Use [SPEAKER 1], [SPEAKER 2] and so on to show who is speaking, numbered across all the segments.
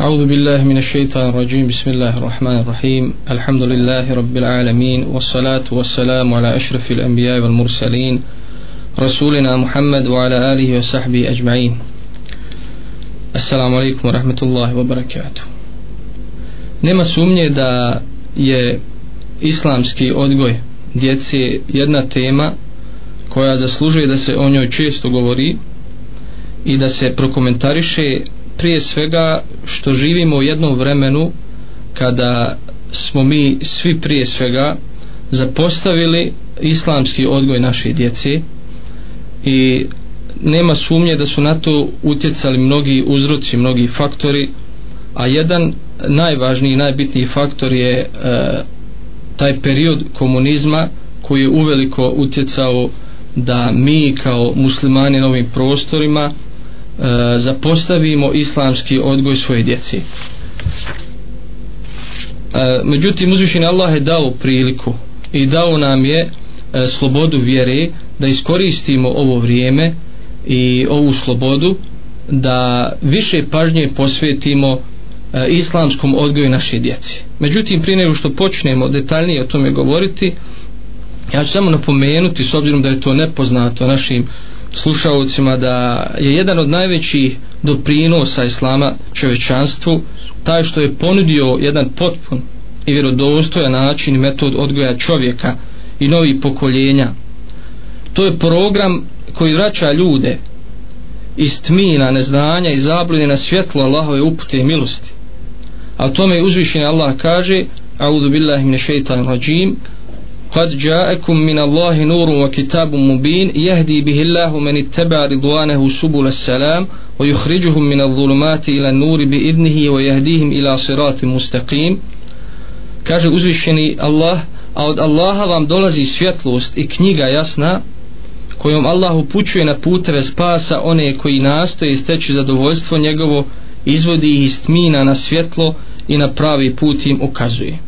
[SPEAKER 1] أعوذ بالله من الشيطان الرجيم بسم الله الرحمن الرحيم الحمد لله رب العالمين والصلاة والسلام على أشرف الأنبياء والمرسلين رسولنا محمد وعلى آله وصحبه أجمعين السلام عليكم ورحمة الله وبركاته نما سومني دا je islamski odgoj djece jedna tema koja zaslužuje da se o njoj često govori i da se prokomentariše prije svega što živimo u jednom vremenu kada smo mi svi prije svega zapostavili islamski odgoj naše djece i nema sumnje da su na to utjecali mnogi uzroci, mnogi faktori a jedan najvažniji najbitniji faktor je e, taj period komunizma koji je uveliko utjecao da mi kao muslimani na ovim prostorima E, zapostavimo islamski odgoj svoje djeci e, međutim uzvišen Allah je dao priliku i dao nam je e, slobodu vjere da iskoristimo ovo vrijeme i ovu slobodu da više pažnje posvetimo e, islamskom odgoju naše djeci međutim prije nego što počnemo detaljnije o tome govoriti ja ću samo napomenuti s obzirom da je to nepoznato našim slušalcima da je jedan od najvećih doprinosa islama čovečanstvu taj što je ponudio jedan potpun i vjerodostojan način i metod odgoja čovjeka i novih pokoljenja. To je program koji vraća ljude iz tmina, neznanja i zabludi na svjetlo Allahove upute i milosti. A tome uzvišeni Allah kaže A'udhu billahi min shaitan rajim قد جاءكم من الله نور وكتاب مبين يهدي به الله من اتبع رضوانه سبل السلام ويخرجهم من الظلمات إلى النور بإذنه ويهديهم إلى صراط مستقيم كاجة أزوشني الله أود الله وام دولزي سفيتلوست إكنيغا يسنا kojom Allah upućuje na puteve spasa one koji nastoje steći zadovoljstvo njegovo, izvodi ih iz tmina na svjetlo i na pravi put im ukazuje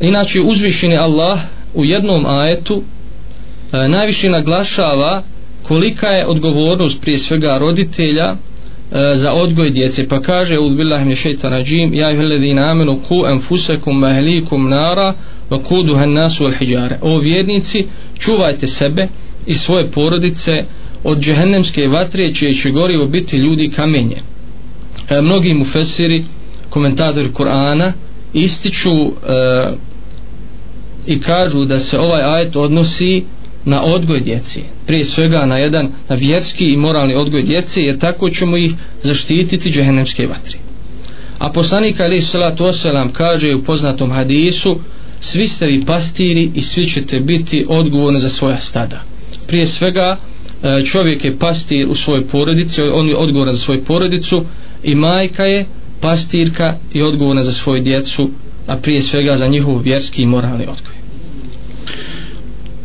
[SPEAKER 1] inače uzvišeni Allah u jednom ajetu e, najviše naglašava kolika je odgovornost prije svega roditelja e, za odgoj djece pa kaže uz billah min shaytan rajim ja ayyuhalladhina amanu qu anfusakum ahlikum nara wa quduha an-nas wal hijara o vjernici čuvajte sebe i svoje porodice od džehennemske vatre čije će gorivo biti ljudi kamenje e, mnogi mufesiri komentatori Kur'ana ističu e, i kažu da se ovaj ajet odnosi na odgoj djeci prije svega na jedan na vjerski i moralni odgoj djeci jer tako ćemo ih zaštititi džehennemske vatri a poslanik ali salatu wasalam kaže u poznatom hadisu svi ste vi pastiri i svi ćete biti odgovorni za svoja stada prije svega e, čovjek je pastir u svojoj porodici on je odgovoran za svoju porodicu i majka je pastirka i odgovorna za svoju djecu a prije svega za njihov vjerski i moralni odgoj.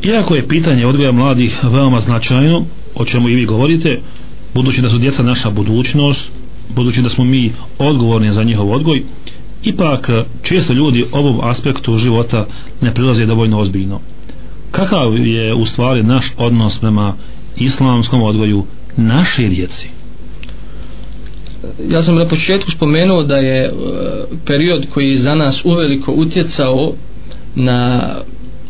[SPEAKER 2] Iako je pitanje odgoja mladih veoma značajno, o čemu i vi govorite, budući da su djeca naša budućnost, budući da smo mi odgovorni za njihov odgoj, ipak eh, često ljudi ovom aspektu života ne prilaze dovoljno ozbiljno. Kakav je u stvari naš odnos prema islamskom odgoju naše djeci?
[SPEAKER 1] ja sam na početku spomenuo da je e, period koji za nas uveliko utjecao na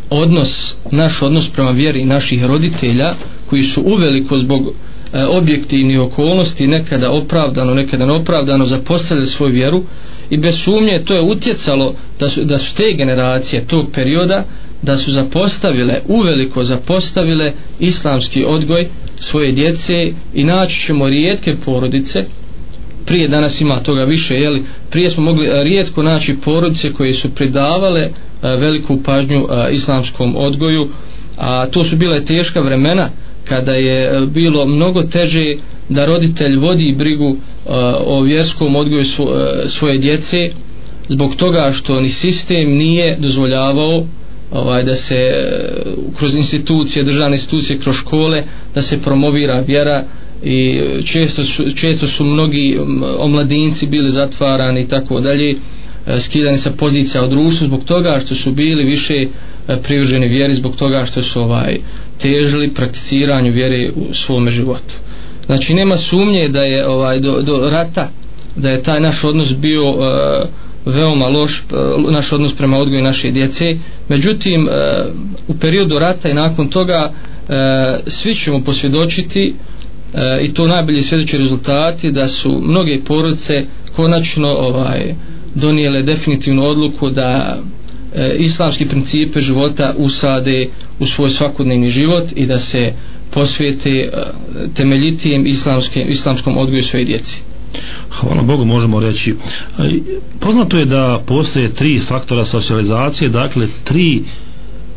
[SPEAKER 1] odnos, naš odnos prema vjeri naših roditelja koji su uveliko zbog e, objektivnih okolnosti nekada opravdano, nekada neopravdano zapostavili svoju vjeru i bez sumnje to je utjecalo da su, da su te generacije tog perioda da su zapostavile, uveliko zapostavile islamski odgoj svoje djece i naći ćemo rijetke porodice prije danas ima toga više, jeli, prije smo mogli eh, rijetko naći porodice koje su pridavale eh, veliku pažnju eh, islamskom odgoju, a to su bile teška vremena kada je bilo mnogo teže da roditelj vodi brigu o vjerskom odgoju svoje djece zbog toga što ni sistem nije dozvoljavao ovaj da se kroz institucije, državne institucije, kroz škole da se promovira vjera, i često su, često su mnogi omladinci bili zatvarani i tako dalje e, skidani sa pozicija od društva zbog toga što su bili više e, privrženi vjeri zbog toga što su ovaj težili prakticiranju vjere u svome životu znači nema sumnje da je ovaj do, do rata da je taj naš odnos bio uh, veoma loš uh, naš odnos prema odgoju naše djece međutim uh, u periodu rata i nakon toga uh, svi ćemo posvjedočiti uh, e, i to najbolji svjedoči rezultati da su mnoge porodice konačno ovaj donijele definitivnu odluku da e, islamski principe života usade u svoj svakodnevni život i da se posvete e, temeljitijem islamskim islamskom odgoju svoje djeci.
[SPEAKER 2] Hvala Bogu možemo reći e, poznato je da postoje tri faktora socijalizacije, dakle tri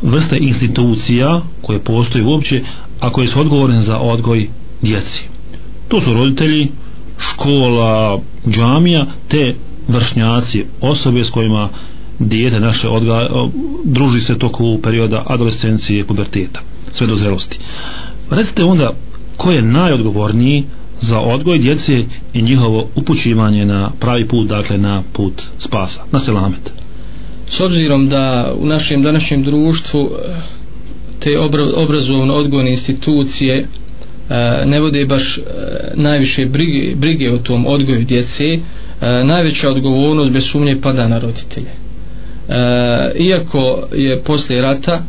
[SPEAKER 2] vrste institucija koje postoje uopće, a koje su odgovorene za odgoj djeci. To su roditelji, škola, džamija, te vršnjaci, osobe s kojima dijete naše odga, druži se toku perioda adolescencije i puberteta, sve do zrelosti. Recite onda ko je najodgovorniji za odgoj djece i njihovo upućivanje na pravi put, dakle na put spasa, na selamet.
[SPEAKER 1] S obzirom da u našem današnjem društvu eh, te obrazovno odgojne institucije E, ne vode baš e, najviše brige, brige o tom odgoju djece e, najveća odgovornost bez sumnje pada na roditelje iako je posle rata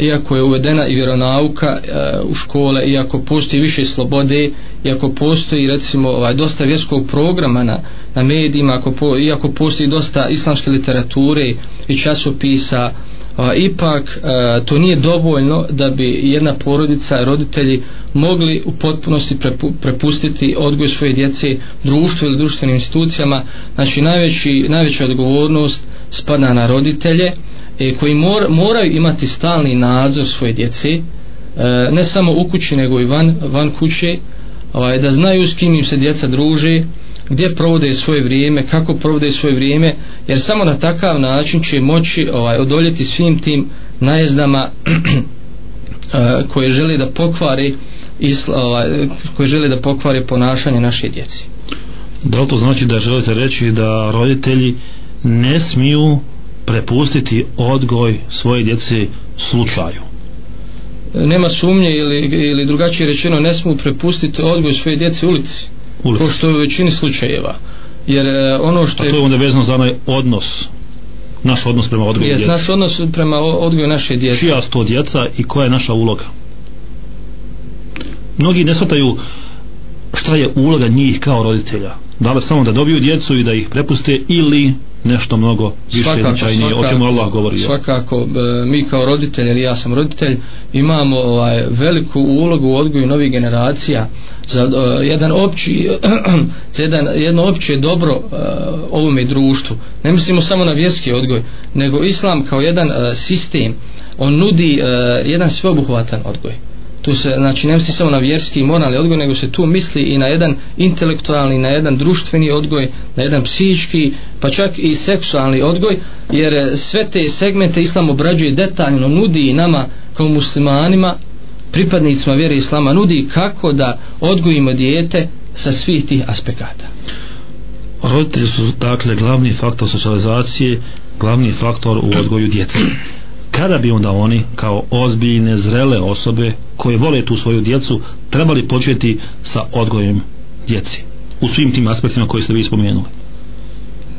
[SPEAKER 1] iako je uvedena i vjeronauka u škole iako postoji više slobode iako postoji recimo ovaj, dosta vjerskog programa na, na medijima ako po, iako postoji dosta islamske literature i časopisa uh, a, ipak a, e, to nije dovoljno da bi jedna porodica, roditelji mogli u potpunosti prepu, prepustiti odgoj svoje djece društvu ili društvenim institucijama znači najveći, najveća odgovornost spada na roditelje e, koji mor, moraju imati stalni nadzor svoje djece e, ne samo u kući nego i van, van kuće ovaj, da znaju s kim im se djeca druže gdje provode svoje vrijeme, kako provode svoje vrijeme, jer samo na takav način će moći ovaj odoljeti svim tim najezdama eh, koje žele da pokvare ovaj, koje žele
[SPEAKER 2] da
[SPEAKER 1] pokvare ponašanje naše djeci.
[SPEAKER 2] Da li to znači da želite reći da roditelji ne smiju prepustiti odgoj svoje djece slučaju?
[SPEAKER 1] Nema sumnje ili, ili drugačije rečeno ne smiju prepustiti odgoj svoje djece ulici ulicu. To što je u većini slučajeva.
[SPEAKER 2] Jer e, ono što je... A to je onda vezano za onaj odnos naš odnos prema odgoju
[SPEAKER 1] djeca. Naš odnos prema odgoju naše
[SPEAKER 2] djece. Čija su to djeca i koja je naša uloga? Mnogi ne shvataju šta je uloga njih kao roditelja da li samo da dobiju djecu i da ih prepuste ili nešto mnogo više svakako, značajnije svakako, o čemu Allah govori
[SPEAKER 1] svakako e, mi kao roditelj ili ja sam roditelj imamo ovaj, veliku ulogu u odgoju novih generacija za uh, jedan opći za jedan, jedno opće dobro uh, ovome društvu ne mislimo samo na vjerski odgoj nego islam kao jedan uh, sistem on nudi uh, jedan sveobuhvatan odgoj uh, tu se znači ne misli samo na vjerski i moralni odgoj nego se tu misli i na jedan intelektualni na jedan društveni odgoj na jedan psihički pa čak i seksualni odgoj jer sve te segmente islam obrađuje detaljno nudi nama kao muslimanima pripadnicima vjere islama nudi kako da odgojimo dijete sa svih tih aspekata
[SPEAKER 2] roditelji su dakle glavni faktor socijalizacije glavni faktor u odgoju djece kada bi onda oni kao ozbiljne zrele osobe koje vole tu svoju djecu trebali početi sa odgojem djeci u svim tim aspektima koje ste vi spomenuli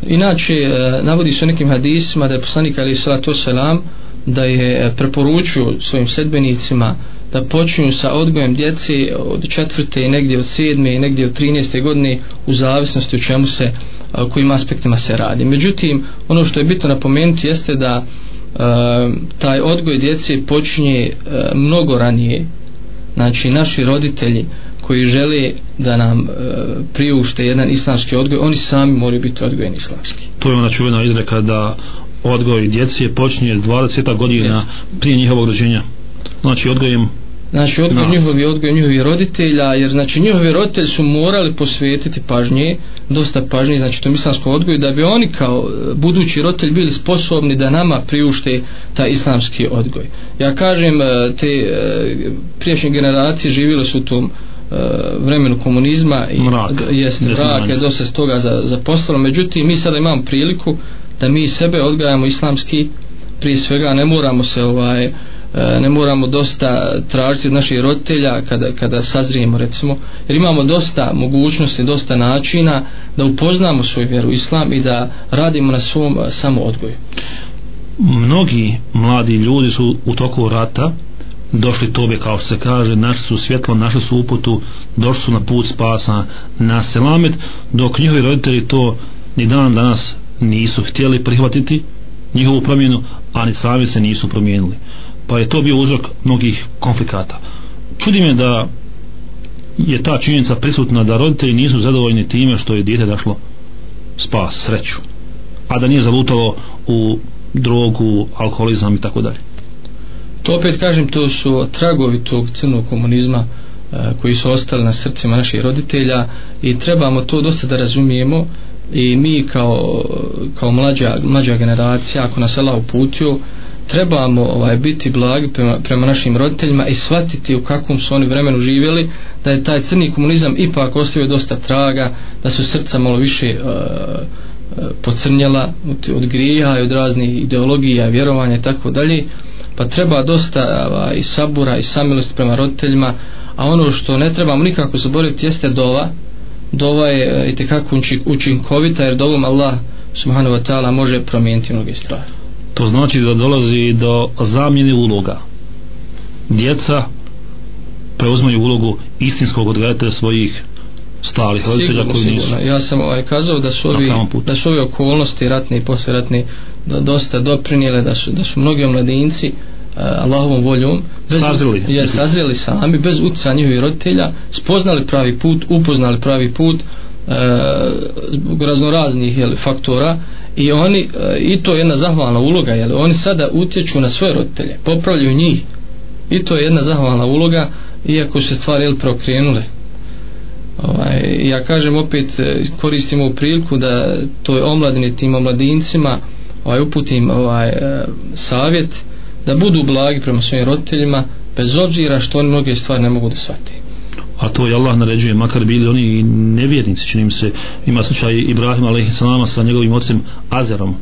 [SPEAKER 1] inače e, navodi se u nekim hadisima da je poslanik ali salatu selam da je e, preporučio svojim sedbenicima da počinju sa odgojem djeci od četvrte i negdje od sedme i negdje od 13. godine u zavisnosti u čemu se kojim aspektima se radi međutim ono što je bitno napomenuti jeste da uh, Ehm, taj odgoj djece počinje eh, mnogo ranije znači naši roditelji koji žele da nam e, priušte jedan islamski odgoj, oni sami moraju biti odgojeni islamski.
[SPEAKER 2] To je ona čuvena izreka da odgoj djeci počinje 20 godina Jest. prije njihovog rođenja. Znači odgojem
[SPEAKER 1] Znači, odgoj Nas. njihovi, odgoj njihovi roditelja, jer znači njihovi roditelji su morali posvetiti pažnje, dosta pažnje, znači to islamsko odgoj, da bi oni kao e, budući roditelj bili sposobni da nama priušte ta islamski odgoj. Ja kažem, e, te e, priješnje generacije živjeli su u tom vremenu komunizma i
[SPEAKER 2] mrak,
[SPEAKER 1] jeste mrak, je dosta s toga za, za postalo. Međutim, mi sada imamo priliku da mi sebe odgajamo islamski, prije svega ne moramo se ovaj, uh, E, ne moramo dosta tražiti od naših roditelja kada, kada sazrijemo recimo jer imamo dosta mogućnosti dosta načina da upoznamo svoju vjeru islam i da radimo na svom e, samo odgoju
[SPEAKER 2] mnogi mladi ljudi su u toku rata došli tobe kao što se kaže našli su svjetlo, našli su uputu došli su na put spasa na selamet dok njihovi roditelji to ni dan danas nisu htjeli prihvatiti njihovu promjenu ani sami se nisu promijenili pa je to bio uzrok mnogih konflikata. Čudim je da je ta činjenica prisutna da roditelji nisu zadovoljni time što je dijete našlo spas, sreću, a da nije zalutalo u drogu, alkoholizam i tako dalje.
[SPEAKER 1] To opet kažem, to su tragovi tog crnog komunizma e, koji su ostali na srcima naših roditelja i trebamo to dosta da razumijemo i mi kao, kao mlađa, mlađa generacija ako nas Allah uputio e, trebamo ovaj biti blagi prema, prema našim roditeljima i shvatiti u kakvom su oni vremenu živjeli da je taj crni komunizam ipak ostavio dosta traga da su srca malo više e, e pocrnjela od, od grija i od raznih ideologija vjerovanja i tako dalje pa treba dosta ovaj, i sabura i samilosti prema roditeljima a ono što ne trebamo nikako zaboraviti jeste dova dova je i e, tekako učinkovita jer dovom Allah subhanahu wa ta'ala može promijeniti mnoge stvari
[SPEAKER 2] to znači da dolazi do zamjene uloga djeca preuzmaju ulogu istinskog odgledatelja svojih stalih roditelja
[SPEAKER 1] koji sigurno. nisu ja sam ovaj kazao da su ovi, da su ove okolnosti ratne i posljeratne da dosta doprinijele da su, da su mnogi omladinci eh, Allahovom voljom
[SPEAKER 2] bez, sazreli.
[SPEAKER 1] Je, sazreli sami bez utjeca njihovih roditelja spoznali pravi put, upoznali pravi put E, zbog raznoraznih jel, faktora i oni e, i to je jedna zahvalna uloga jel, oni sada utječu na svoje roditelje popravljaju njih i to je jedna zahvalna uloga iako se stvari jel, prokrenule ovaj, ja kažem opet e, koristim ovu priliku da to je omladini tim omladincima ovaj, uputim ovaj, savjet da budu blagi prema svojim roditeljima bez obzira što oni mnoge stvari ne mogu da shvatiti
[SPEAKER 2] a to je Allah naređuje makar bili oni nevjernici čini se ima slučaj Ibrahim alejselama sa njegovim ocem Azerom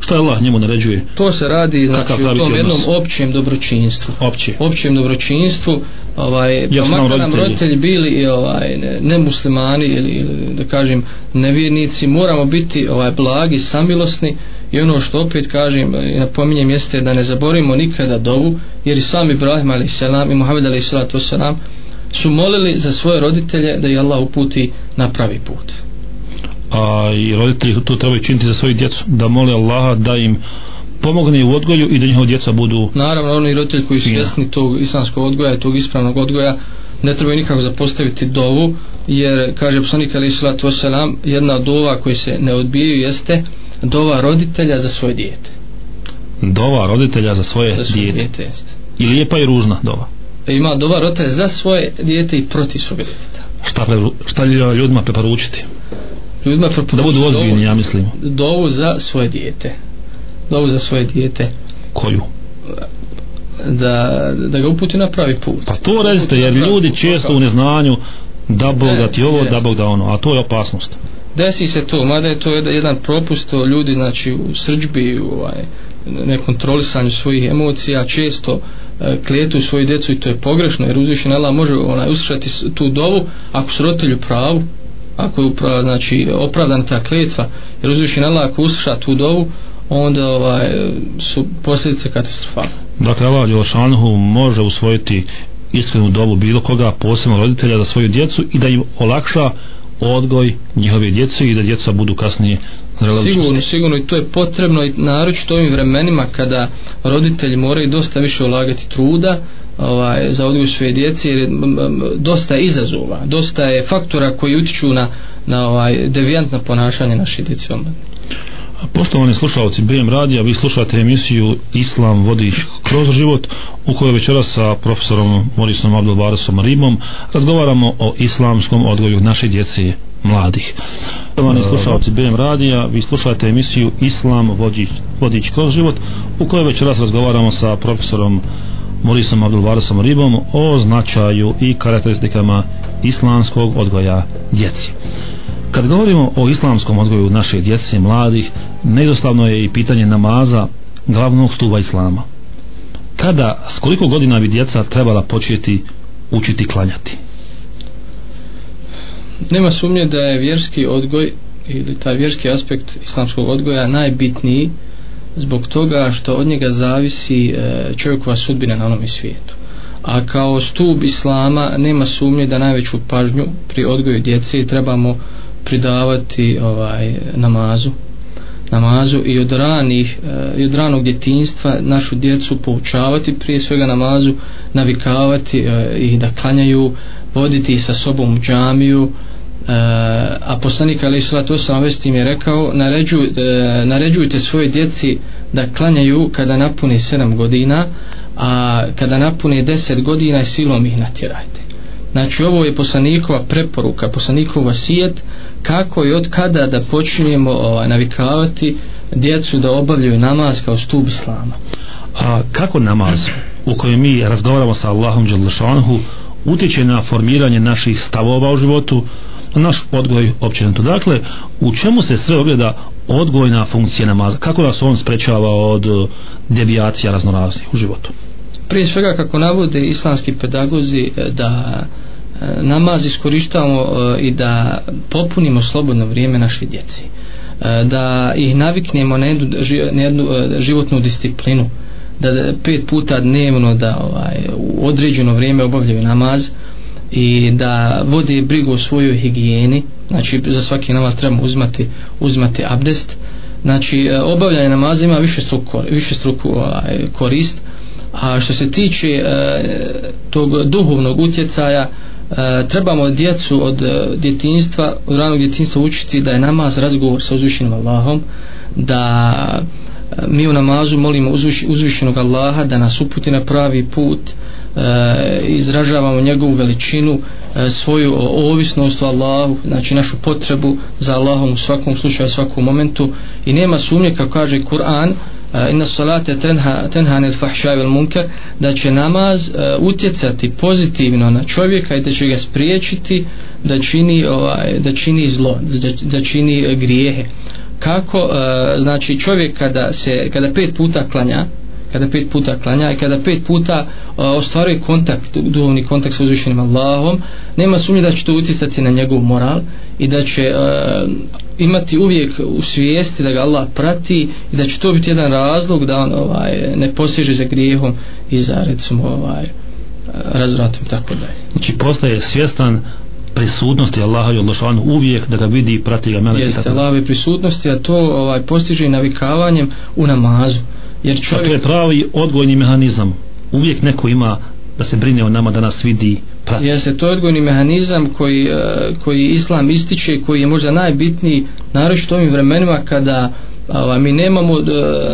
[SPEAKER 2] što je Allah njemu naređuje
[SPEAKER 1] to se radi znači, u tom jednom općem dobročinstvu
[SPEAKER 2] opće
[SPEAKER 1] općem dobročinstvu ovaj ja pa makar nam roditelji bili i ovaj ne, ne muslimani ili, ili da kažem nevjernici moramo biti ovaj blagi samilosni i ono što opet kažem i eh, napominjem jeste da ne zaborimo nikada dovu jer i sam Ibrahim alejselam i Muhammed alejselatu selam ali su molili za svoje roditelje da je Allah uputi na pravi put
[SPEAKER 2] a i roditelji to trebaju činiti za svoju djecu da mole Allaha da im pomogne u odgoju i da njihova djeca budu
[SPEAKER 1] naravno oni roditelji koji su svjesni tog islamskog odgoja i tog ispravnog odgoja ne trebaju nikako zapostaviti dovu jer kaže poslanik ali salatu wasalam jedna od dova koji se ne odbijaju jeste dova roditelja za svoje dijete
[SPEAKER 2] dova roditelja za svoje, za svoje dijete, dijete jeste. i lijepa i ružna dova
[SPEAKER 1] ima dobar otac za svoje dijete i protiv svoga djeteta.
[SPEAKER 2] Šta, pre, šta li ljudima preporučiti?
[SPEAKER 1] Ljudima preporučiti.
[SPEAKER 2] Da budu ozbiljni, ja mislim.
[SPEAKER 1] Dovu za svoje dijete. Dovu za svoje dijete.
[SPEAKER 2] Koju?
[SPEAKER 1] Da, da ga uputi na pravi put.
[SPEAKER 2] Pa to recite, jer ljudi često u neznanju da Bog da ti ovo, e, da Bog da ono, a to je opasnost
[SPEAKER 1] desi se to, mada je to jedan propust, to ljudi znači, u srđbi, u ovaj, nekontrolisanju svojih emocija, često e, kletu svoju djecu i to je pogrešno, jer uzvišen Allah može onaj, usrećati tu dovu, ako su roditelju pravu, ako je upravo, znači, opravdana ta kletva, jer uzvišen Allah ako usrša tu dovu, onda ovaj, su posljedice katastrofalne.
[SPEAKER 2] Dakle, Allah Đelšanhu može usvojiti iskrenu dovu bilo koga, posebno roditelja za svoju djecu i da im olakša odgoj njihove djece i da djeca budu kasnije
[SPEAKER 1] Sigurno, sigurno i to je potrebno i naročito u ovim vremenima kada roditelji moraju dosta više ulagati truda ovaj, za odgoj svoje djece jer je dosta je izazova, dosta je faktora koji utiču na, na ovaj, devijantna ponašanje naše djece.
[SPEAKER 2] Poštovani slušalci BM Radija, vi slušate emisiju Islam vodiš kroz život u kojoj večera sa profesorom Morisom Abdelbarasom Rimom razgovaramo o islamskom odgoju naše djece mladih. Poštovani slušalci BM Radija, vi slušate emisiju Islam vodiš, vodiš kroz život u kojoj večeras razgovaramo sa profesorom Morisom Abdulvarasom Ribom o značaju i karakteristikama islamskog odgoja djeci. Kad govorimo o islamskom odgoju naše djece i mladih, neizostavno je i pitanje namaza glavnog stuba islama kada, s koliko godina bi djeca trebala početi učiti klanjati
[SPEAKER 1] nema sumnje da je vjerski odgoj ili taj vjerski aspekt islamskog odgoja najbitniji zbog toga što od njega zavisi e, čovjekova sudbina na onom svijetu a kao stub islama nema sumnje da najveću pažnju pri odgoju djece trebamo pridavati ovaj namazu namazu i od ranih e, i od ranog djetinjstva našu djecu poučavati prije svega namazu navikavati e, i da klanjaju voditi sa sobom u džamiju e, a poslanik ali sada to sam ovest im je rekao naređuj, naređujte svoje djeci da klanjaju kada napune 7 godina a kada napune 10 godina silom ih natjerajte Znači ovo je poslanikova preporuka, poslanikova sijet kako i od kada da počinjemo ovaj, navikavati djecu da obavljaju namaz kao stup islama.
[SPEAKER 2] A kako namaz u kojem mi razgovaramo sa Allahom Đalešanhu utječe na formiranje naših stavova u životu, naš odgoj općenito. Dakle, u čemu se sve ogleda odgojna funkcija namaza? Kako vas on sprečava od eh, devijacija raznoraznih u životu?
[SPEAKER 1] prije svega kako navode islamski pedagozi e, da e, namaz iskoristavamo e, i da popunimo slobodno vrijeme naše djeci da ih naviknemo na jednu, na jednu životnu disciplinu da pet puta dnevno da ovaj, u određeno vrijeme obavljaju namaz i da vodi brigu o svojoj higijeni znači za svaki namaz trebamo uzmati, uzmati abdest znači obavljanje namaza ima više struku, više struku ovaj, korist A što se tiče e, tog duhovnog utjecaja, e, trebamo djecu od e, djetinjstva, od ranog djetinjstva učiti da je namaz razgovor sa uzvišenim Allahom, da e, mi u namazu molimo uzviš, uzvišenog Allaha da nas uputi na pravi put, e, izražavamo njegovu veličinu, e, svoju ovisnost u Allahu, znači našu potrebu za Allahom u svakom slučaju, u svakom momentu i nema sumnje kako kaže Kur'an, e, Eh, inna salate tenha, tenha nel fahšaj munker da će namaz uh, utjecati pozitivno na čovjeka i da će ga spriječiti da čini, ovaj, da čini zlo da, da čini uh, grijehe kako uh, znači čovjek kada se kada pet puta klanja kada pet puta klanja i kada pet puta uh, ostvaruje kontakt, duhovni kontakt sa uzvišenim Allahom, nema sumnje da će to utjecati na njegov moral i da će uh, imati uvijek u svijesti da ga Allah prati i da će to biti jedan razlog da on ovaj, ne posježe za grijehom i za recimo ovaj, razvratom tako da je.
[SPEAKER 2] Znači postaje svjestan prisutnosti Allaha i Allahšanu uvijek da ga vidi
[SPEAKER 1] i
[SPEAKER 2] prati ga.
[SPEAKER 1] Jeste, Allahove prisutnosti, a to ovaj, postiže i navikavanjem u namazu. Mm
[SPEAKER 2] jer dakle, čovjek... to je pravi odgojni mehanizam uvijek neko ima da se brine o nama da nas vidi prati.
[SPEAKER 1] Jeste, to je odgojni mehanizam koji, e, koji islam ističe koji je možda najbitniji naročito u ovim vremenima kada ova, mi nemamo e,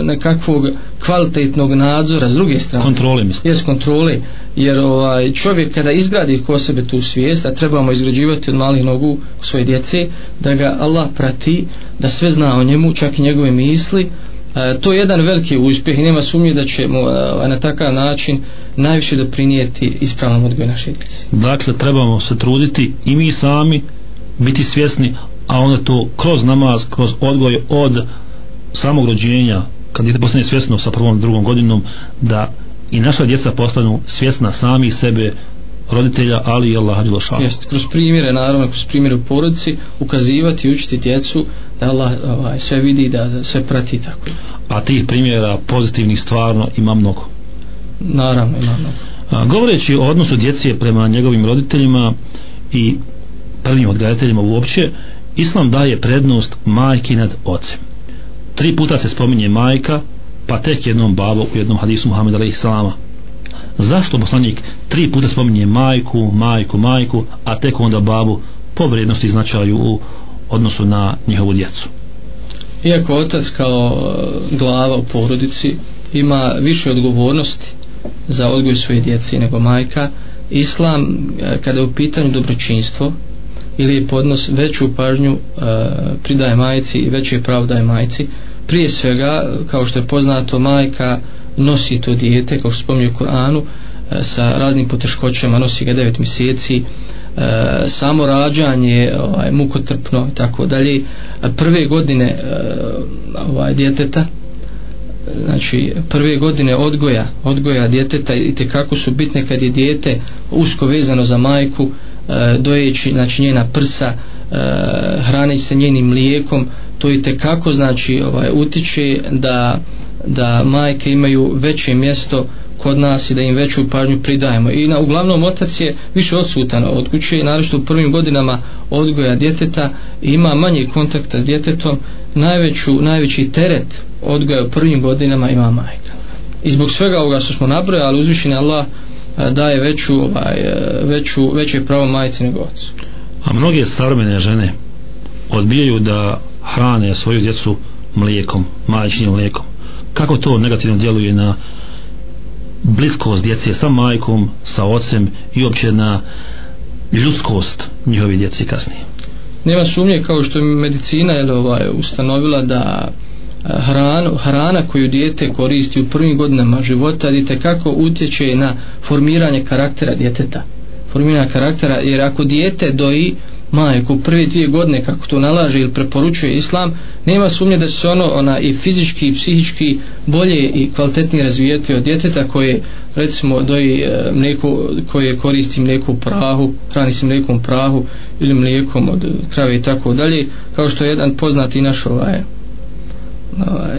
[SPEAKER 1] nekakvog kvalitetnog nadzora s druge strane.
[SPEAKER 2] Kontrole
[SPEAKER 1] mislim. Jeste,
[SPEAKER 2] kontrole.
[SPEAKER 1] Jer ovaj, čovjek kada izgradi ko sebe tu svijest, a trebamo izgrađivati od malih nogu svoje djece, da ga Allah prati, da sve zna o njemu, čak i njegove misli, E, to je jedan veliki uspjeh i nema sumnje da ćemo e, ovaj, na takav način najviše doprinijeti ispravnom odgoju naše djece.
[SPEAKER 2] Dakle, trebamo se truditi i mi sami biti svjesni, a onda to kroz namaz, kroz odgoj od samog rođenja, kad dite postane svjesno sa prvom drugom godinom, da i naša djeca postanu svjesna sami sebe roditelja, ali i Allaha Đelešanu.
[SPEAKER 1] Jest, kroz primjere, naravno, kroz primjere u porodici, ukazivati i učiti djecu da Allah ovaj, sve vidi, da sve prati tako.
[SPEAKER 2] A tih primjera pozitivnih stvarno ima mnogo.
[SPEAKER 1] Naravno, ima mnogo.
[SPEAKER 2] A, govoreći o odnosu djece prema njegovim roditeljima i prvim odgajateljima uopće, Islam daje prednost majke nad ocem. Tri puta se spominje majka, pa tek jednom babo u jednom hadisu Muhammed Aleyhisselama zašto poslanik tri puta spominje majku, majku, majku, a tek onda babu po vrijednosti značaju u odnosu na njihovu djecu.
[SPEAKER 1] Iako otac kao e, glava u porodici ima više odgovornosti za odgoj svoje djeci nego majka, islam e, kada je u pitanju dobročinstvo ili podnos veću pažnju e, pridaje majici i veće pravo daje majici, prije svega kao što je poznato majka nosi to dijete, kao što spominju u Koranu, e, sa raznim poteškoćama, nosi ga 9 mjeseci, e, samo rađanje ovaj, mukotrpno i tako dalje. Prve godine e, ovaj, djeteta, znači prve godine odgoja odgoja djeteta i te kako su bitne kad je djete usko vezano za majku e, dojeći znači njena prsa e, hraneći se njenim mlijekom to i te kako znači ovaj utiče da e, da majke imaju veće mjesto kod nas i da im veću pažnju pridajemo. I na, uglavnom otac je više odsutan od kuće, naravno u prvim godinama odgoja djeteta ima manje kontakta s djetetom, najveću, najveći teret odgoja u prvim godinama ima majka. I zbog svega ovoga što smo nabrojali, uzvišen Allah daje veću, ovaj, e, veću, veće pravo majice nego otcu.
[SPEAKER 2] A mnoge savremene žene odbijaju da hrane svoju djecu mlijekom, majčinim mlijekom kako to negativno djeluje na bliskost djece sa majkom, sa ocem i uopće na ljudskost njihovi djeci kasnije.
[SPEAKER 1] Nema sumnje kao što je medicina jel, ovaj, ustanovila da eh, hran, hrana koju dijete koristi u prvim godinama života dite kako utječe na formiranje karaktera djeteta. Formiranje karaktera jer ako dijete doji majku prve dvije godine kako to nalaže ili preporučuje islam, nema sumnje da će se ono ona i fizički i psihički bolje i kvalitetnije razvijati od djeteta koje recimo doji e, mlijeko koje koristi mlijeko u prahu, hrani se mlijekom prahu ili mlijekom od krave i tako dalje, kao što je jedan poznati naš ovaj, ovaj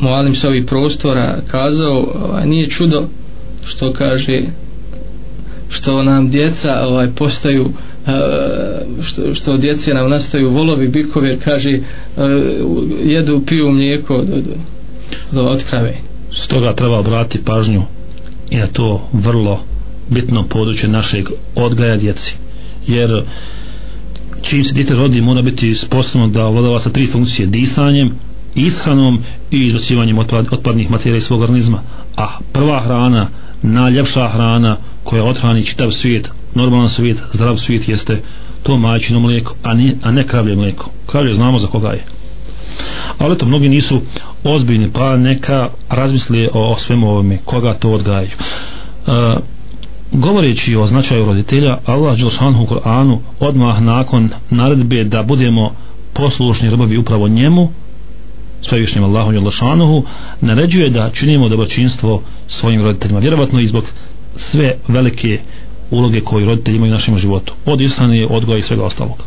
[SPEAKER 1] Moalim se ovih prostora kazao, ovaj, nije čudo što kaže što nam djeca ovaj postaju uh, što, što djeci nam nastaju volovi bikovi jer kaže e, jedu piju mlijeko do, do, do od krave
[SPEAKER 2] stoga treba obratiti pažnju i na to vrlo bitno područje našeg odgaja djeci jer čim se dite rodi mora biti sposobno da ovladava sa tri funkcije disanjem ishranom i izbacivanjem otpadnih materija iz svog organizma a prva hrana najljepša hrana koja odhrani čitav svijet normalan svijet, zdrav svijet jeste to majčino mlijeko, a ne, a ne kravlje mlijeko. Kravlje znamo za koga je. Ali eto, mnogi nisu ozbiljni, pa neka razmisli o, o svemu ovome, koga to odgajaju. E, govoreći o značaju roditelja, Allah Đelšanhu u Koranu odmah nakon naredbe da budemo poslušni robovi upravo njemu, svevišnjem Allahom Đelšanhu, naređuje da činimo dobročinstvo svojim roditeljima. Vjerovatno i zbog sve velike uloge koje roditelji imaju u našem životu od islane, odgoja i svega ostalog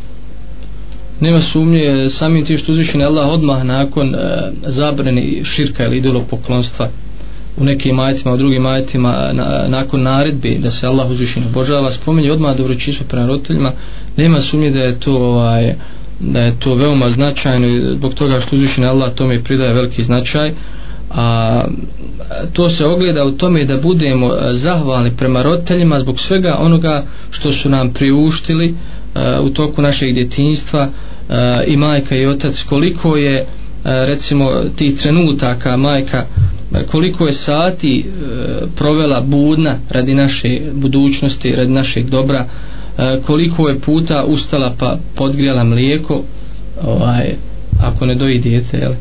[SPEAKER 1] Nema sumnje, samim ti što uzvišen Allah odmah nakon e, zabrani širka ili idolog poklonstva u nekim majetima, u drugim majetima, e, na, nakon naredbi da se Allah uzvišen obožava, spomeni odmah dobročinstvo prema roditeljima, nema sumnje da je to ovaj, da je to veoma značajno i zbog toga što uzvišen Allah tome pridaje veliki značaj. E, a to se ogleda u tome da budemo e, zahvalni prema roditeljima zbog svega onoga što su nam priuštili a, e, u toku našeg djetinjstva a, e, i majka i otac koliko je a, recimo tih trenutaka majka koliko je sati a, provela budna radi naše budućnosti radi našeg dobra a, koliko je puta ustala pa podgrijala mlijeko ovaj ako ne doji djete jel'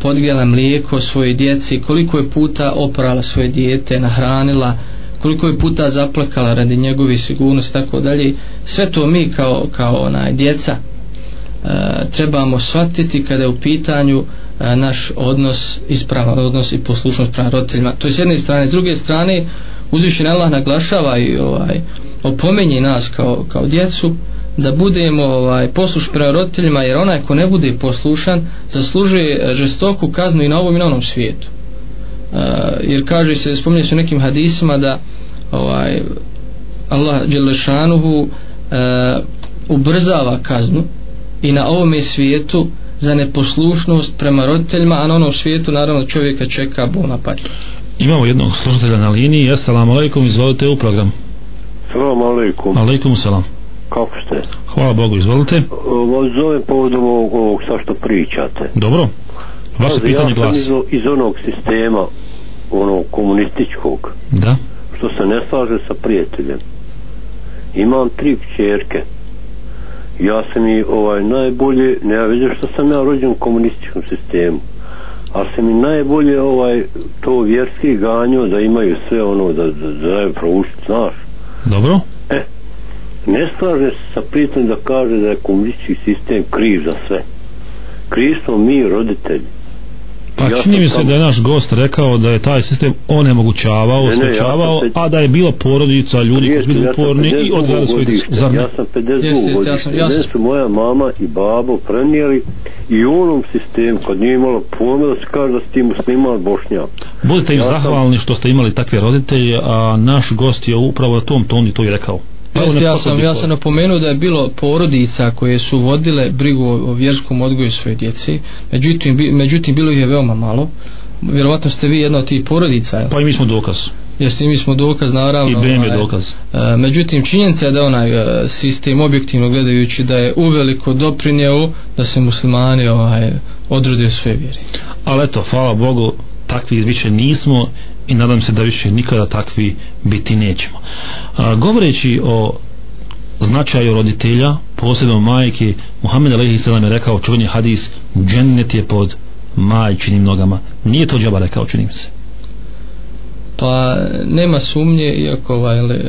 [SPEAKER 1] podgrijala mlijeko svoje djeci, koliko je puta oprala svoje dijete, nahranila, koliko je puta zaplakala radi njegove sigurnosti, tako dalje. Sve to mi kao, kao onaj djeca e, trebamo shvatiti kada je u pitanju e, naš odnos ispravan odnos i poslušnost prema roditeljima to je s jedne strane s druge strane uzvišen Allah naglašava i ovaj, opomenji nas kao, kao djecu da budemo ovaj posluš prema roditeljima jer onaj ko ne bude poslušan zaslužuje e, žestoku kaznu i na ovom i na onom svijetu e, jer kaže se spominje se nekim hadisima da ovaj Allah Đelešanuhu e, ubrzava kaznu i na ovom svijetu za neposlušnost prema roditeljima a na onom svijetu naravno čovjeka čeka bolna patnja
[SPEAKER 2] Imamo jednog slušatelja na liniji. Assalamu alaikum, izvolite u program.
[SPEAKER 3] Assalamu alaikum.
[SPEAKER 2] Alaikum salam
[SPEAKER 3] kako ste?
[SPEAKER 2] Hvala Bogu, izvolite. E,
[SPEAKER 3] zovem povodom ovog, ovog sa što pričate.
[SPEAKER 2] Dobro, vaše Kaze, pitanje
[SPEAKER 3] ja
[SPEAKER 2] glasi.
[SPEAKER 3] Iz, iz onog sistema, onog komunističkog,
[SPEAKER 2] da?
[SPEAKER 3] što se ne slaže sa prijateljem. Imam tri čerke. Ja sam i ovaj najbolje, ne ja vidim što sam ja rođen u komunističkom sistemu, ali sam i najbolje ovaj to vjerski ganjo da imaju sve ono da, da, da, da proučiti, znaš.
[SPEAKER 2] Dobro.
[SPEAKER 3] E, ne slaže se sa pritom da kaže da je komunistički sistem kriv za sve. Kriv smo mi roditelji. Pa
[SPEAKER 2] ja čini mi se tamo... da je naš gost rekao da je taj sistem onemogućavao, ne, ne, osvećavao, ja se... a da je bila porodica ljudi koji su bili uporni i odgledali svoj
[SPEAKER 3] dišće. Ja sam 52 godište. Ja sam, ja sam... moja mama i babo prenijeli i u onom sistemu kad nije imala pojma da se kaže da se tim snimala Bošnja.
[SPEAKER 2] Budite im ja zahvalni sam... što ste imali takve roditelje, a naš gost je upravo na tom tonu to i rekao.
[SPEAKER 1] Jeste, ja, sam, ja sam napomenuo da je bilo porodica koje su vodile brigu o vjerskom odgoju svoje djeci, međutim, bi, međutim bilo ih je veoma malo. Vjerovatno ste vi jedna od tih porodica.
[SPEAKER 2] Pa i mi smo dokaz.
[SPEAKER 1] Jeste, mi smo dokaz, naravno. I
[SPEAKER 2] Brem je ovaj, dokaz. Onaj, e, a,
[SPEAKER 1] međutim, činjenica je da onaj a, e, sistem, objektivno gledajući, da je uveliko doprinjeo da se muslimani ovaj, odrode svoje vjeri.
[SPEAKER 2] Ali eto, hvala Bogu, takvi više nismo i nadam se da više nikada takvi biti nećemo. A, govoreći o značaju roditelja, posebno majke, Muhammed Aleyhi Selam je rekao čuveni hadis, džennet je pod majčinim nogama. Nije to džaba rekao, čini mi se.
[SPEAKER 1] Pa nema sumnje, iako ovaj, ali, eh,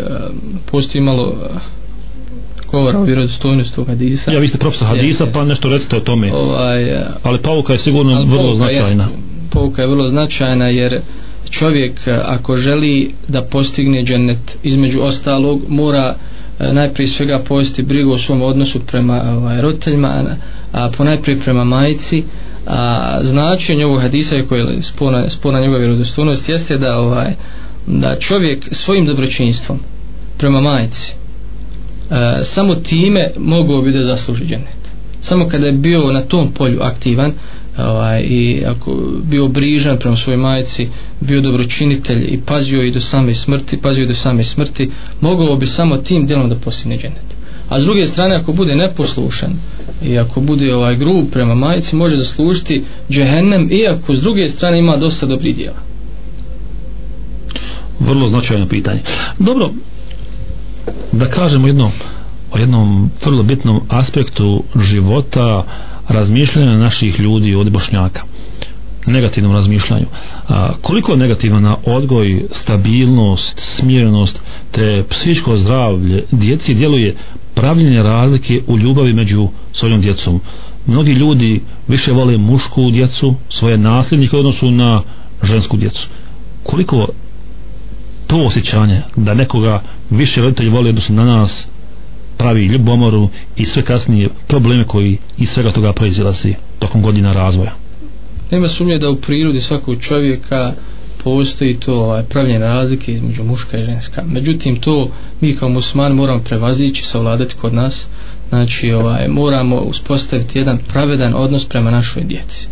[SPEAKER 1] postoji malo eh, govora o vjerodostojnosti u hadisa.
[SPEAKER 2] Ja, vi ste profesor hadisa, jest, pa nešto recite o tome. Ovaj, eh, ali pauka je sigurno vrlo značajna. Jest,
[SPEAKER 1] pouka je vrlo značajna jer čovjek e, ako želi da postigne džennet između ostalog mora e, najprije svega povesti brigu o svom odnosu prema ovaj, roditeljima a ponajprije prema majici a značenje ovog hadisa je koje je spona, spona njegove vjerodostojnosti jeste da ovaj da čovjek svojim dobročinstvom prema majici e, samo time mogao bi da zasluži džennet samo kada je bio na tom polju aktivan ovaj, i ako bio brižan prema svojoj majici, bio dobročinitelj i pazio i do same smrti, pazio i do same smrti, mogao bi samo tim djelom da postigne dženet. A s druge strane, ako bude neposlušan i ako bude ovaj grub prema majici, može zaslužiti džehennem, iako s druge strane ima dosta dobrih djela.
[SPEAKER 2] Vrlo značajno pitanje. Dobro, da kažemo jedno o jednom vrlo bitnom aspektu života razmišljanja naših ljudi od bošnjaka negativnom razmišljanju a, koliko je negativan na odgoj stabilnost, smirenost te psihičko zdravlje djeci djeluje pravljenje razlike u ljubavi među svojom djecom mnogi ljudi više vole mušku djecu, svoje nasljednike odnosu na žensku djecu koliko to osjećanje da nekoga više roditelji vole odnosno na nas pravi ljubomoru i sve kasnije probleme koji iz svega toga proizilasi tokom godina razvoja.
[SPEAKER 1] Nema sumnje da u prirodi svakog čovjeka postoji to ovaj, pravljene razlike između muška i ženska. Međutim, to mi kao musman moramo prevazići, savladati kod nas. Znači, ovaj, moramo uspostaviti jedan pravedan odnos prema našoj djeci.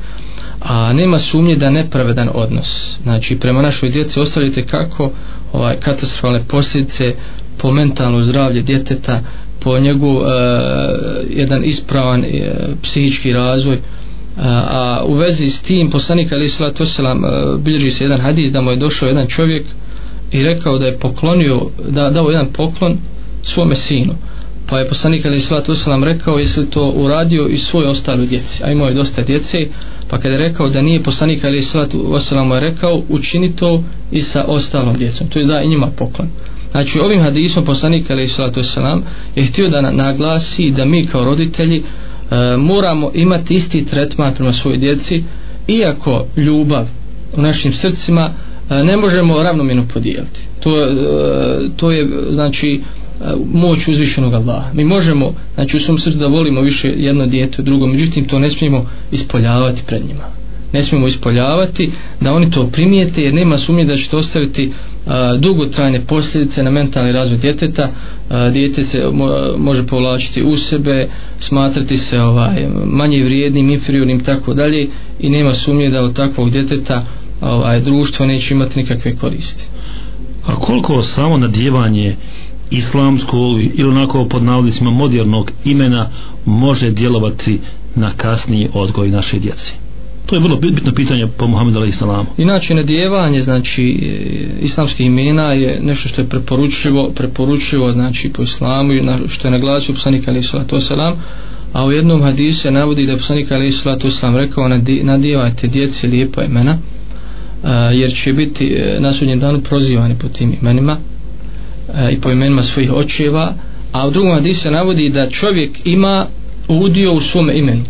[SPEAKER 1] A nema sumnje da nepravedan odnos. Znači, prema našoj djeci ostavite kako ovaj, katastrofalne posljedice po mentalno zdravlje djeteta po njegov e, jedan ispravan e, psihički razvoj e, a u vezi s tim poslanik ali to se nam bilježi se jedan hadis da mu je došao jedan čovjek i rekao da je poklonio da dao jedan poklon svome sinu pa je poslanik ali to se nam rekao jesi to uradio i svoj ostalu djeci a imao je dosta djece pa kada je rekao da nije poslanik ali to se nam je rekao učini to i sa ostalom djecom to je da i njima poklon Znači ovim hadisom poslanik a.s. je htio da naglasi da mi kao roditelji e, moramo imati isti tretman prema svoj djeci iako ljubav u našim srcima e, ne možemo ravnomjeno podijeliti. To, e, to je znači e, moć uzvišenog Allaha. Mi možemo, znači u svom srcu da volimo više jedno dijete drugo, međutim to ne smijemo ispoljavati pred njima. Ne smijemo ispoljavati da oni to primijete jer nema sumnje da će to ostaviti uh, dugotrajne posljedice na mentalni razvoj djeteta djete se može povlačiti u sebe smatrati se ovaj manje vrijednim, inferiornim tako dalje i nema sumnje da od takvog djeteta ovaj, društvo neće imati nikakve koristi
[SPEAKER 2] a koliko samo nadjevanje islamskog ili onako pod navodnicima modernog imena može djelovati na kasniji odgoj naše djece To je vrlo bitno pitanje po Muhammedu alaihi salamu.
[SPEAKER 1] Inače, nadjevanje, znači, e, islamskih imena je nešto što je preporučivo, preporučivo, znači, po islamu, što je naglasio poslanik alaihi salatu wasalam, a u jednom hadisu je navodi da je poslanik alaihi salatu wasalam rekao, nadjevajte djeci lijepa imena, e, jer će biti e, na sudnjem danu prozivani po tim imenima i po imenima svojih očeva, a u drugom hadisu se navodi da čovjek ima udio u svom imenu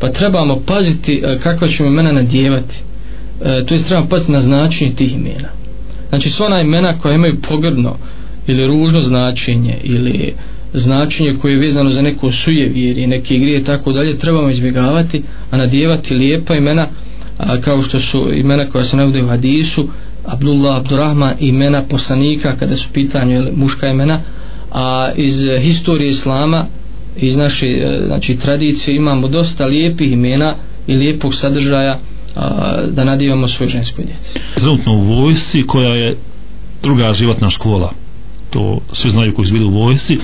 [SPEAKER 1] pa trebamo paziti e, kakva ćemo imena nadjevati e, to je trebamo paziti na značenje tih imena znači sva ona imena koja imaju pogrdno ili ružno značenje ili značenje koje je vezano za neko sujevjerje neke igre i tako dalje trebamo izbjegavati a nadjevati lijepa imena a, kao što su imena koja se navode u hadisu Abdullah, Abdurrahman imena poslanika kada su pitanje muška imena a iz historije islama iz naše e, znači, tradicije imamo dosta lijepih imena i lijepog sadržaja a, da nadivamo svoj ženskoj djeci.
[SPEAKER 2] Trenutno u vojsci koja je druga životna škola, to svi znaju koji su bili u vojsci,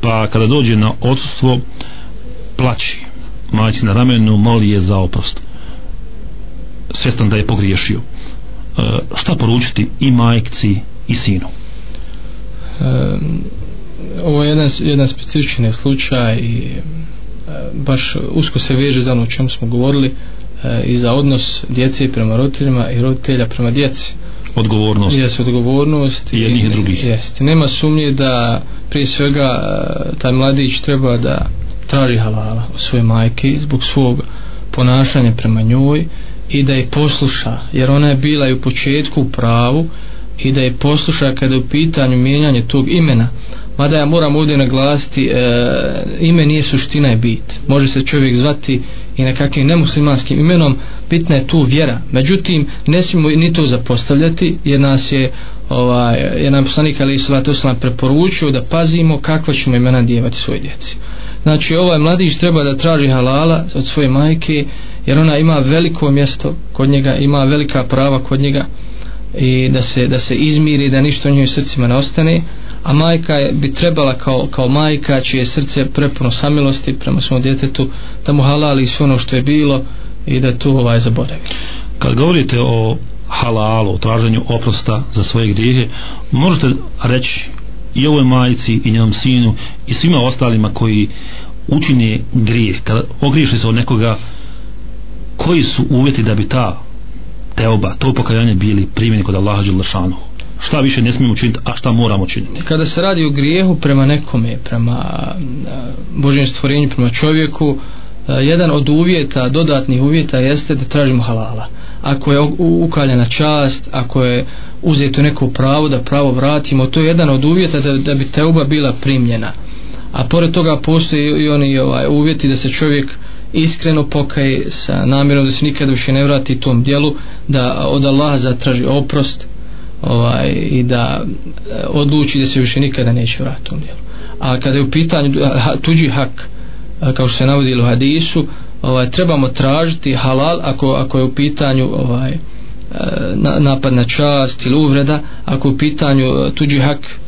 [SPEAKER 2] pa kada dođe na odsutstvo, plaći majci na ramenu, moli je za oprost. Svjestan da je pogriješio. E, šta poručiti i majci i sinu? E,
[SPEAKER 1] ovo je jedan, jedan specifični slučaj i e, baš usko se veže za ono o čemu smo govorili e, i za odnos djece prema roditeljima i roditelja prema djeci
[SPEAKER 2] odgovornost
[SPEAKER 1] jes odgovornost
[SPEAKER 2] i jednih i drugih
[SPEAKER 1] jes nema sumnje da prije svega e, taj mladić treba da traži halala od svoje majke zbog svog ponašanja prema njoj i da je posluša jer ona je bila i u početku u pravu i da je posluša kada je u pitanju mijenjanje tog imena mada ja moram ovdje naglasiti e, ime nije suština je bit može se čovjek zvati i nekakvim nemuslimanskim imenom bitna je tu vjera međutim ne smijemo ni to zapostavljati jer nas je ovaj, jer nam poslanik ali islalatu sam preporučio da pazimo kakva ćemo imena djevati svoje djeci znači ovaj mladić treba da traži halala od svoje majke jer ona ima veliko mjesto kod njega ima velika prava kod njega i da se, da se izmiri da ništa u njoj srcima ne ostane a majka je, bi trebala kao, kao majka čije srce je prepuno samilosti prema svom djetetu da mu halali sve ono što je bilo i da tu ovaj zaboravi
[SPEAKER 2] kad govorite o halalu o traženju oprosta za svoje grijehe možete reći i ovoj majici i njenom sinu i svima ostalima koji učine grije kada ogriješli se od nekoga koji su uvjeti da bi ta teoba, to pokajanje bili primjeni kod Allaha Đelešanohu šta više ne smijemo činiti, a šta moramo činiti.
[SPEAKER 1] Kada se radi o grijehu prema nekome, prema Božjem stvorenju, prema čovjeku, jedan od uvjeta, dodatnih uvjeta jeste da tražimo halala. Ako je ukaljena čast, ako je uzeto neko pravo da pravo vratimo, to je jedan od uvjeta da, da bi teuba bila primljena. A pored toga postoji i oni ovaj, uvjeti da se čovjek iskreno pokaje sa namjerom da se nikad više ne vrati tom dijelu, da od Allaha zatraži oprost, ovaj, i da eh, odluči da se više nikada neće vratiti tom dijelu. A kada je u pitanju eh, tuđi hak, eh, kao što se navodi u hadisu, ovaj, trebamo tražiti halal ako, ako je u pitanju ovaj, napad na čast ili uvreda, ako je u pitanju tuđi hak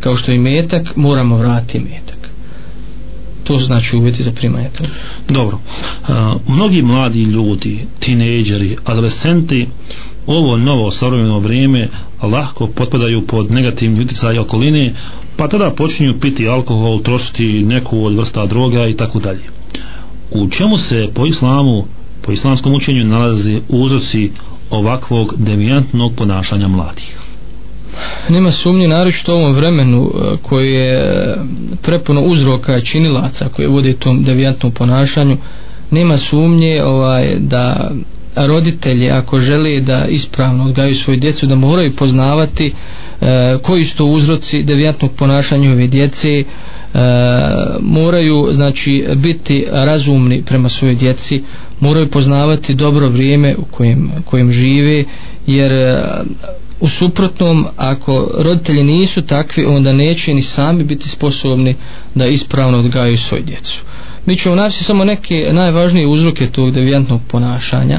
[SPEAKER 1] kao što je metak, moramo vratiti metak. To znači uvjeti za primanje toga.
[SPEAKER 2] Dobro. Uh, mnogi mladi ljudi, tineđeri, adolescenti, uh, ovo novo savremeno vrijeme lahko potpadaju pod negativni utjecaj okoline, pa tada počinju piti alkohol, trošiti neku od vrsta droga i tako dalje. U čemu se po islamu, po islamskom učenju nalazi uzroci ovakvog devijantnog ponašanja mladih?
[SPEAKER 1] Nema sumnje naročito u ovom vremenu e, koje je e, prepuno uzroka činilaca koje vode tom devijantnom ponašanju nema sumnje ovaj da roditelje ako žele da ispravno odgaju svoju djecu da moraju poznavati e, koji su to uzroci devijatnog ponašanja ove djece e, moraju znači biti razumni prema svojoj djeci moraju poznavati dobro vrijeme u kojem, kojem žive jer e, u suprotnom ako roditelji nisu takvi onda neće ni sami biti sposobni da ispravno odgaju svoju djecu mi ćemo naći samo neke najvažnije uzroke tog devijantnog ponašanja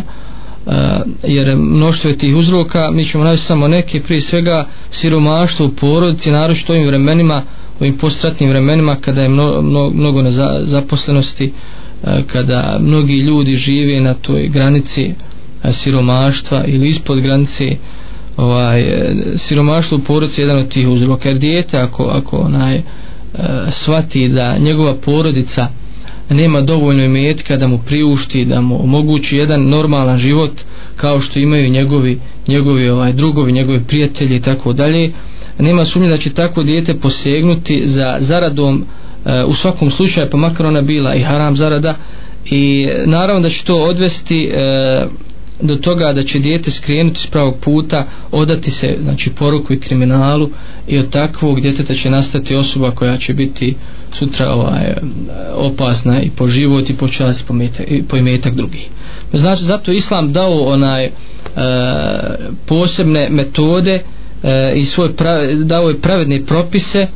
[SPEAKER 1] e, jer mnoštvo je tih uzroka mi ćemo naći samo neke prije svega siromaštvo u porodici naročito ovim vremenima ovim postratnim vremenima kada je mno, mno, mnogo na za, zaposlenosti e, kada mnogi ljudi žive na toj granici e, siromaštva ili ispod granice ovaj, e, siromaštvo u porodici je jedan od tih uzroka jer dijete ako, ako onaj, e, shvati da njegova porodica nema dovoljno imetka da mu priušti, da mu omogući jedan normalan život kao što imaju njegovi, njegovi ovaj, drugovi, njegovi prijatelji i tako dalje. Nema sumnje da će tako dijete posegnuti za zaradom e, u svakom slučaju, pa makar ona bila i haram zarada. I eh, naravno da će to odvesti e, do toga da će dijete skrenuti s pravog puta, odati se znači, poruku i kriminalu i od takvog djeteta će nastati osoba koja će biti sutra ovaj, opasna i po život i po čas i po, metak, i po imetak drugih. Znači, zato je Islam dao onaj, e, posebne metode e, i svoje pra, dao je pravedne propise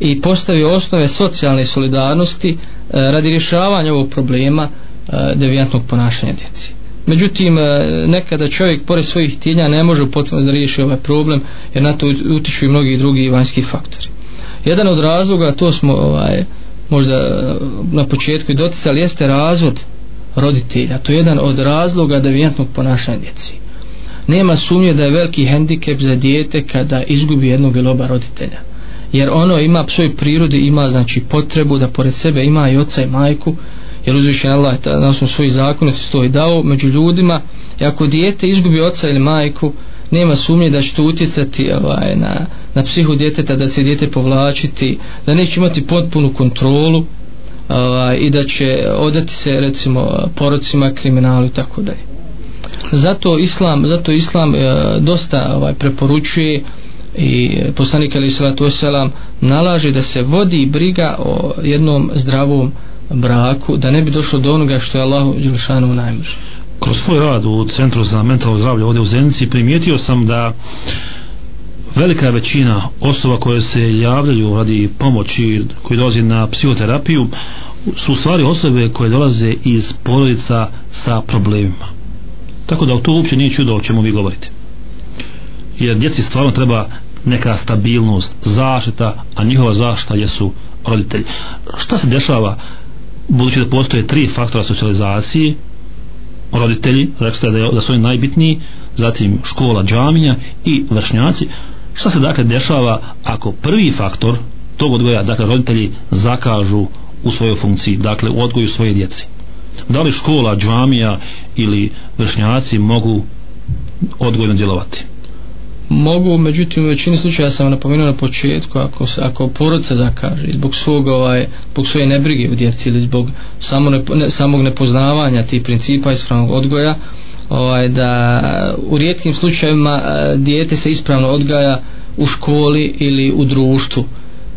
[SPEAKER 1] i postavio osnove socijalne solidarnosti e, radi rješavanja ovog problema e, devijantnog ponašanja djeci. Međutim, e, nekada čovjek pored svojih tijenja ne može potpuno da riješi ovaj problem jer na to utiču i mnogi drugi vanjski faktori jedan od razloga to smo ovaj možda eh, na početku i doticali jeste razvod roditelja to je jedan od razloga devijantnog ponašanja djeci nema sumnje da je veliki hendikep za dijete kada izgubi jednog ili oba roditelja jer ono ima svoje prirode ima znači potrebu da pored sebe ima i oca i majku jer uzvišen Allah je na svoj zakon stoji dao među ljudima i ako dijete izgubi oca ili majku nema sumnje da će to utjecati ovaj, na, na psihu djeteta, da se djete povlačiti, da neće imati potpunu kontrolu ovaj, i da će odati se recimo porocima, kriminalu i tako dalje. Zato islam, zato islam e, dosta ovaj preporučuje i poslanik ali salatu selam nalaže da se vodi briga o jednom zdravom braku da ne bi došlo do onoga što je Allahu dželešanu najmiš
[SPEAKER 2] kroz svoj rad u Centru za mentalno zdravlje ovdje u Zenici primijetio sam da velika većina osoba koje se javljaju radi pomoći koji dolazi na psihoterapiju su u stvari osobe koje dolaze iz porodica sa problemima. Tako da to uopće nije čudo o čemu vi govorite. Jer djeci stvarno treba neka stabilnost, zaštita, a njihova zaštita jesu roditelji. Šta se dešava budući da postoje tri faktora socijalizacije roditelji, rekli ste da, je, da su oni najbitniji, zatim škola, džaminja i vršnjaci. Šta se dakle dešava ako prvi faktor tog odgoja, dakle roditelji zakažu u svojoj funkciji, dakle u odgoju svoje djeci? Da li škola, džamija ili vršnjaci mogu odgojno djelovati?
[SPEAKER 1] mogu, međutim u većini slučaja sam napomenuo na početku ako se ako porodica zakaže zbog svog ovaj zbog svoje nebrige u djeci ili zbog samo ne, ne, samog nepoznavanja tih principa ispravnog odgoja ovaj da u rijetkim slučajevima eh, dijete se ispravno odgaja u školi ili u društvu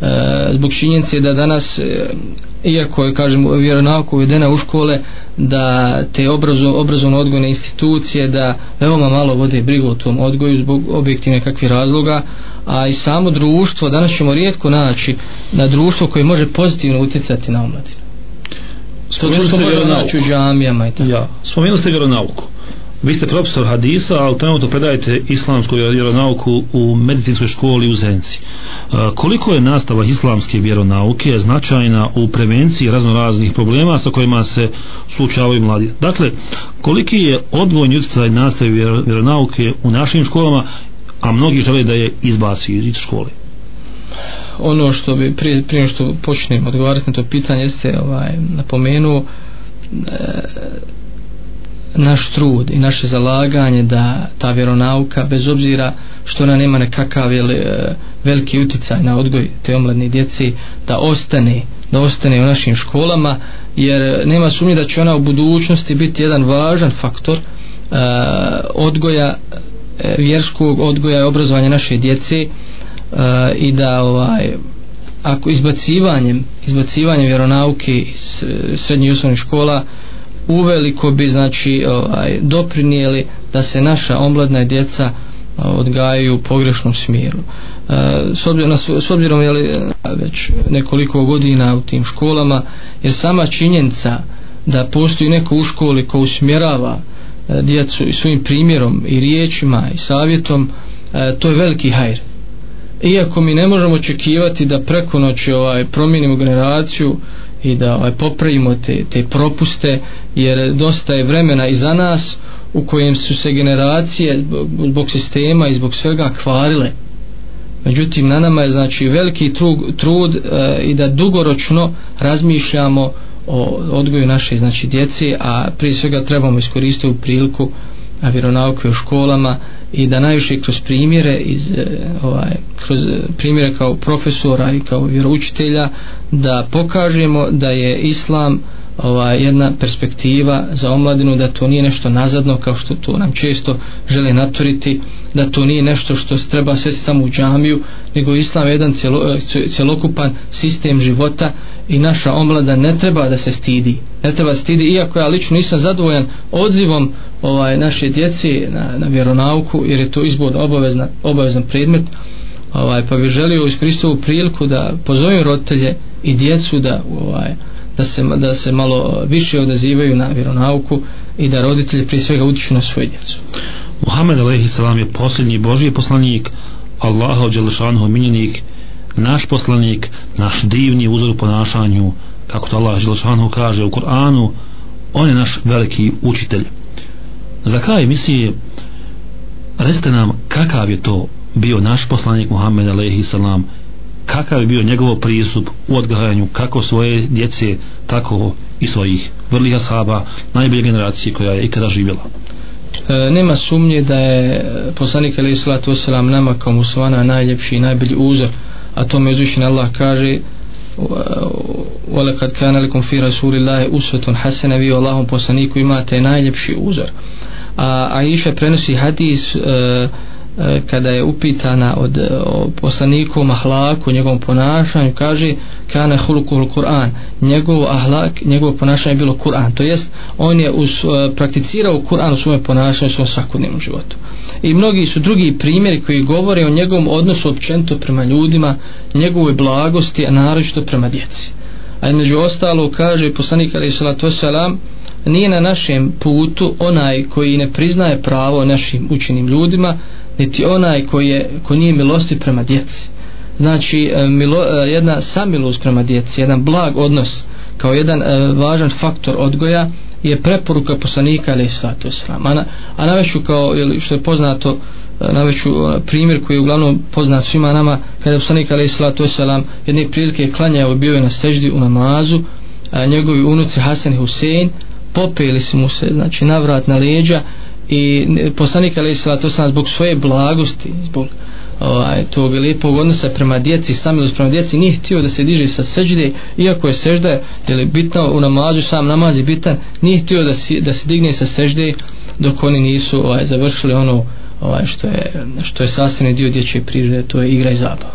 [SPEAKER 1] e, zbog činjenice da danas e, iako je kažem vjeronauka uvedena u škole da te obrazo, obrazovno odgojne institucije da veoma malo vode brigu o tom odgoju zbog objektivne kakvih razloga a i samo društvo danas ćemo rijetko naći na društvo koje može pozitivno utjecati na omladinu
[SPEAKER 2] Spomenuli ste vjeronauku.
[SPEAKER 1] Ja,
[SPEAKER 2] spomenuli ste vjeronauku. Vi ste profesor hadisa, ali trenutno predajete islamsku vjeronauku u medicinskoj školi u Zenci. E, koliko je nastava islamske vjeronauke značajna u prevenciji raznoraznih problema sa kojima se slučavaju mladi? Dakle, koliki je odvojni utjecaj nastave vjeronauke u našim školama, a mnogi žele da je izbaci iz škole?
[SPEAKER 1] Ono što bi prije, prije što počnem odgovarati na to pitanje, jeste ovaj, napomenuo e, naš trud i naše zalaganje da ta vjeronauka bez obzira što ona nema nekakav jel, e, veliki uticaj na odgoj te omladne djeci da ostane da ostane u našim školama jer nema sumnje da će ona u budućnosti biti jedan važan faktor e, odgoja e, vjerskog odgoja i obrazovanja naše djece e, i da ovaj ako izbacivanjem izbacivanjem vjeronauke iz e, srednjih i osnovnih škola uveliko bi znači ovaj, doprinijeli da se naša omladna djeca ovaj, odgajaju u pogrešnom smjeru. E, s obzirom, na, s obzirom jeli, već nekoliko godina u tim školama, je sama činjenica da postoji neko u školi ko usmjerava e, djecu i svojim primjerom i riječima i savjetom, e, to je veliki hajr. Iako mi ne možemo očekivati da preko noći ovaj, promijenimo generaciju, i da ovaj, popravimo te, te propuste jer dosta je vremena i za nas u kojem su se generacije zbog sistema i zbog svega kvarile međutim na nama je znači veliki trug, trud e, i da dugoročno razmišljamo o odgoju naše znači djece a prije svega trebamo iskoristiti u priliku na vjeronauku u školama i da najviše kroz primjere iz e, ovaj kroz e, primjere kao profesora i kao vjeroučitelja da pokažemo da je islam uh, ova jedna perspektiva za omladinu da to nije nešto nazadno kao što to nam često žele naturiti da to nije nešto što treba sve samo u džamiju nego islam je jedan cjelo, e, cjelokupan sistem života i naša omlada ne treba da se stidi ne treba da stidi iako ja lično nisam zadovoljan odzivom ovaj naše djece na, na vjeronauku jer je to izbor obavezna, obavezan predmet ovaj pa bi želio iskristovu priliku da pozovem roditelje i djecu da ovaj, da se, da se malo više odazivaju na vjeronauku i da roditelji prije svega utiču na svoje djecu.
[SPEAKER 2] Muhammed Aleyhi Salam je posljednji Božji poslanik, Allah Đelešanu minjenik, naš poslanik, naš divni uzor u ponašanju, kako to Allah Đelešanu kaže u Koranu, on je naš veliki učitelj. Za kraj emisije, recite nam kakav je to bio naš poslanik Muhammed Aleyhi Salam, kakav je bio njegov pristup u odgajanju kako svoje djece tako i svojih vrlih ashaba najbolje generacije koja je ikada živjela
[SPEAKER 1] e, nema sumnje da je e, poslanik ali salatu wasalam nama kao muslana najljepši i najbolji uzor a to me uzvišen Allah kaže وَلَقَدْ كَانَ لِكُمْ فِي رَسُولِ اللَّهِ أُسْوَةٌ حَسَنَ وِي وَاللَّهُمْ poslaniku imate najljepši uzor a Aisha prenosi hadis uh, E, kada je upitana od e, poslaniku mahlaku njegovom ponašanju kaže kana hulukul Kur'an njegov ahlak njegovo ponašanje je bilo Kur'an to jest on je us, e, prakticirao Kur'an u svojem ponašanju u svom svakodnevnom životu i mnogi su drugi primjeri koji govore o njegovom odnosu općento prema ljudima njegovoj blagosti a naročito prema djeci a među ostalo kaže poslanik ali salatu salam nije na našem putu onaj koji ne priznaje pravo našim učenim ljudima niti onaj ko, je, ko nije milosti prema djeci znači e, milo, e, jedna samilost prema djeci jedan blag odnos kao jedan e, važan faktor odgoja je preporuka poslanika ali islatu islam a, na, a naveću kao ili što je poznato naveću primjer koji je uglavnom poznat svima nama kada je poslanik ali islatu islam jedne prilike je klanjao bio je na seždi u namazu a, njegovi unuci Hasan i Husein popeli su mu se znači navrat na leđa i poslanik ali se to sam zbog svoje blagosti zbog ovaj, tog lijepog odnosa prema djeci sami uz prema djeci nije htio da se diže sa seđde iako je sežda je li bitno u namazu sam namaz je bitan nije htio da se, da se digne sa sežde dok oni nisu ovaj, završili ono ovaj, što, je, što je sastavni dio dječje prirode to je igra i zabava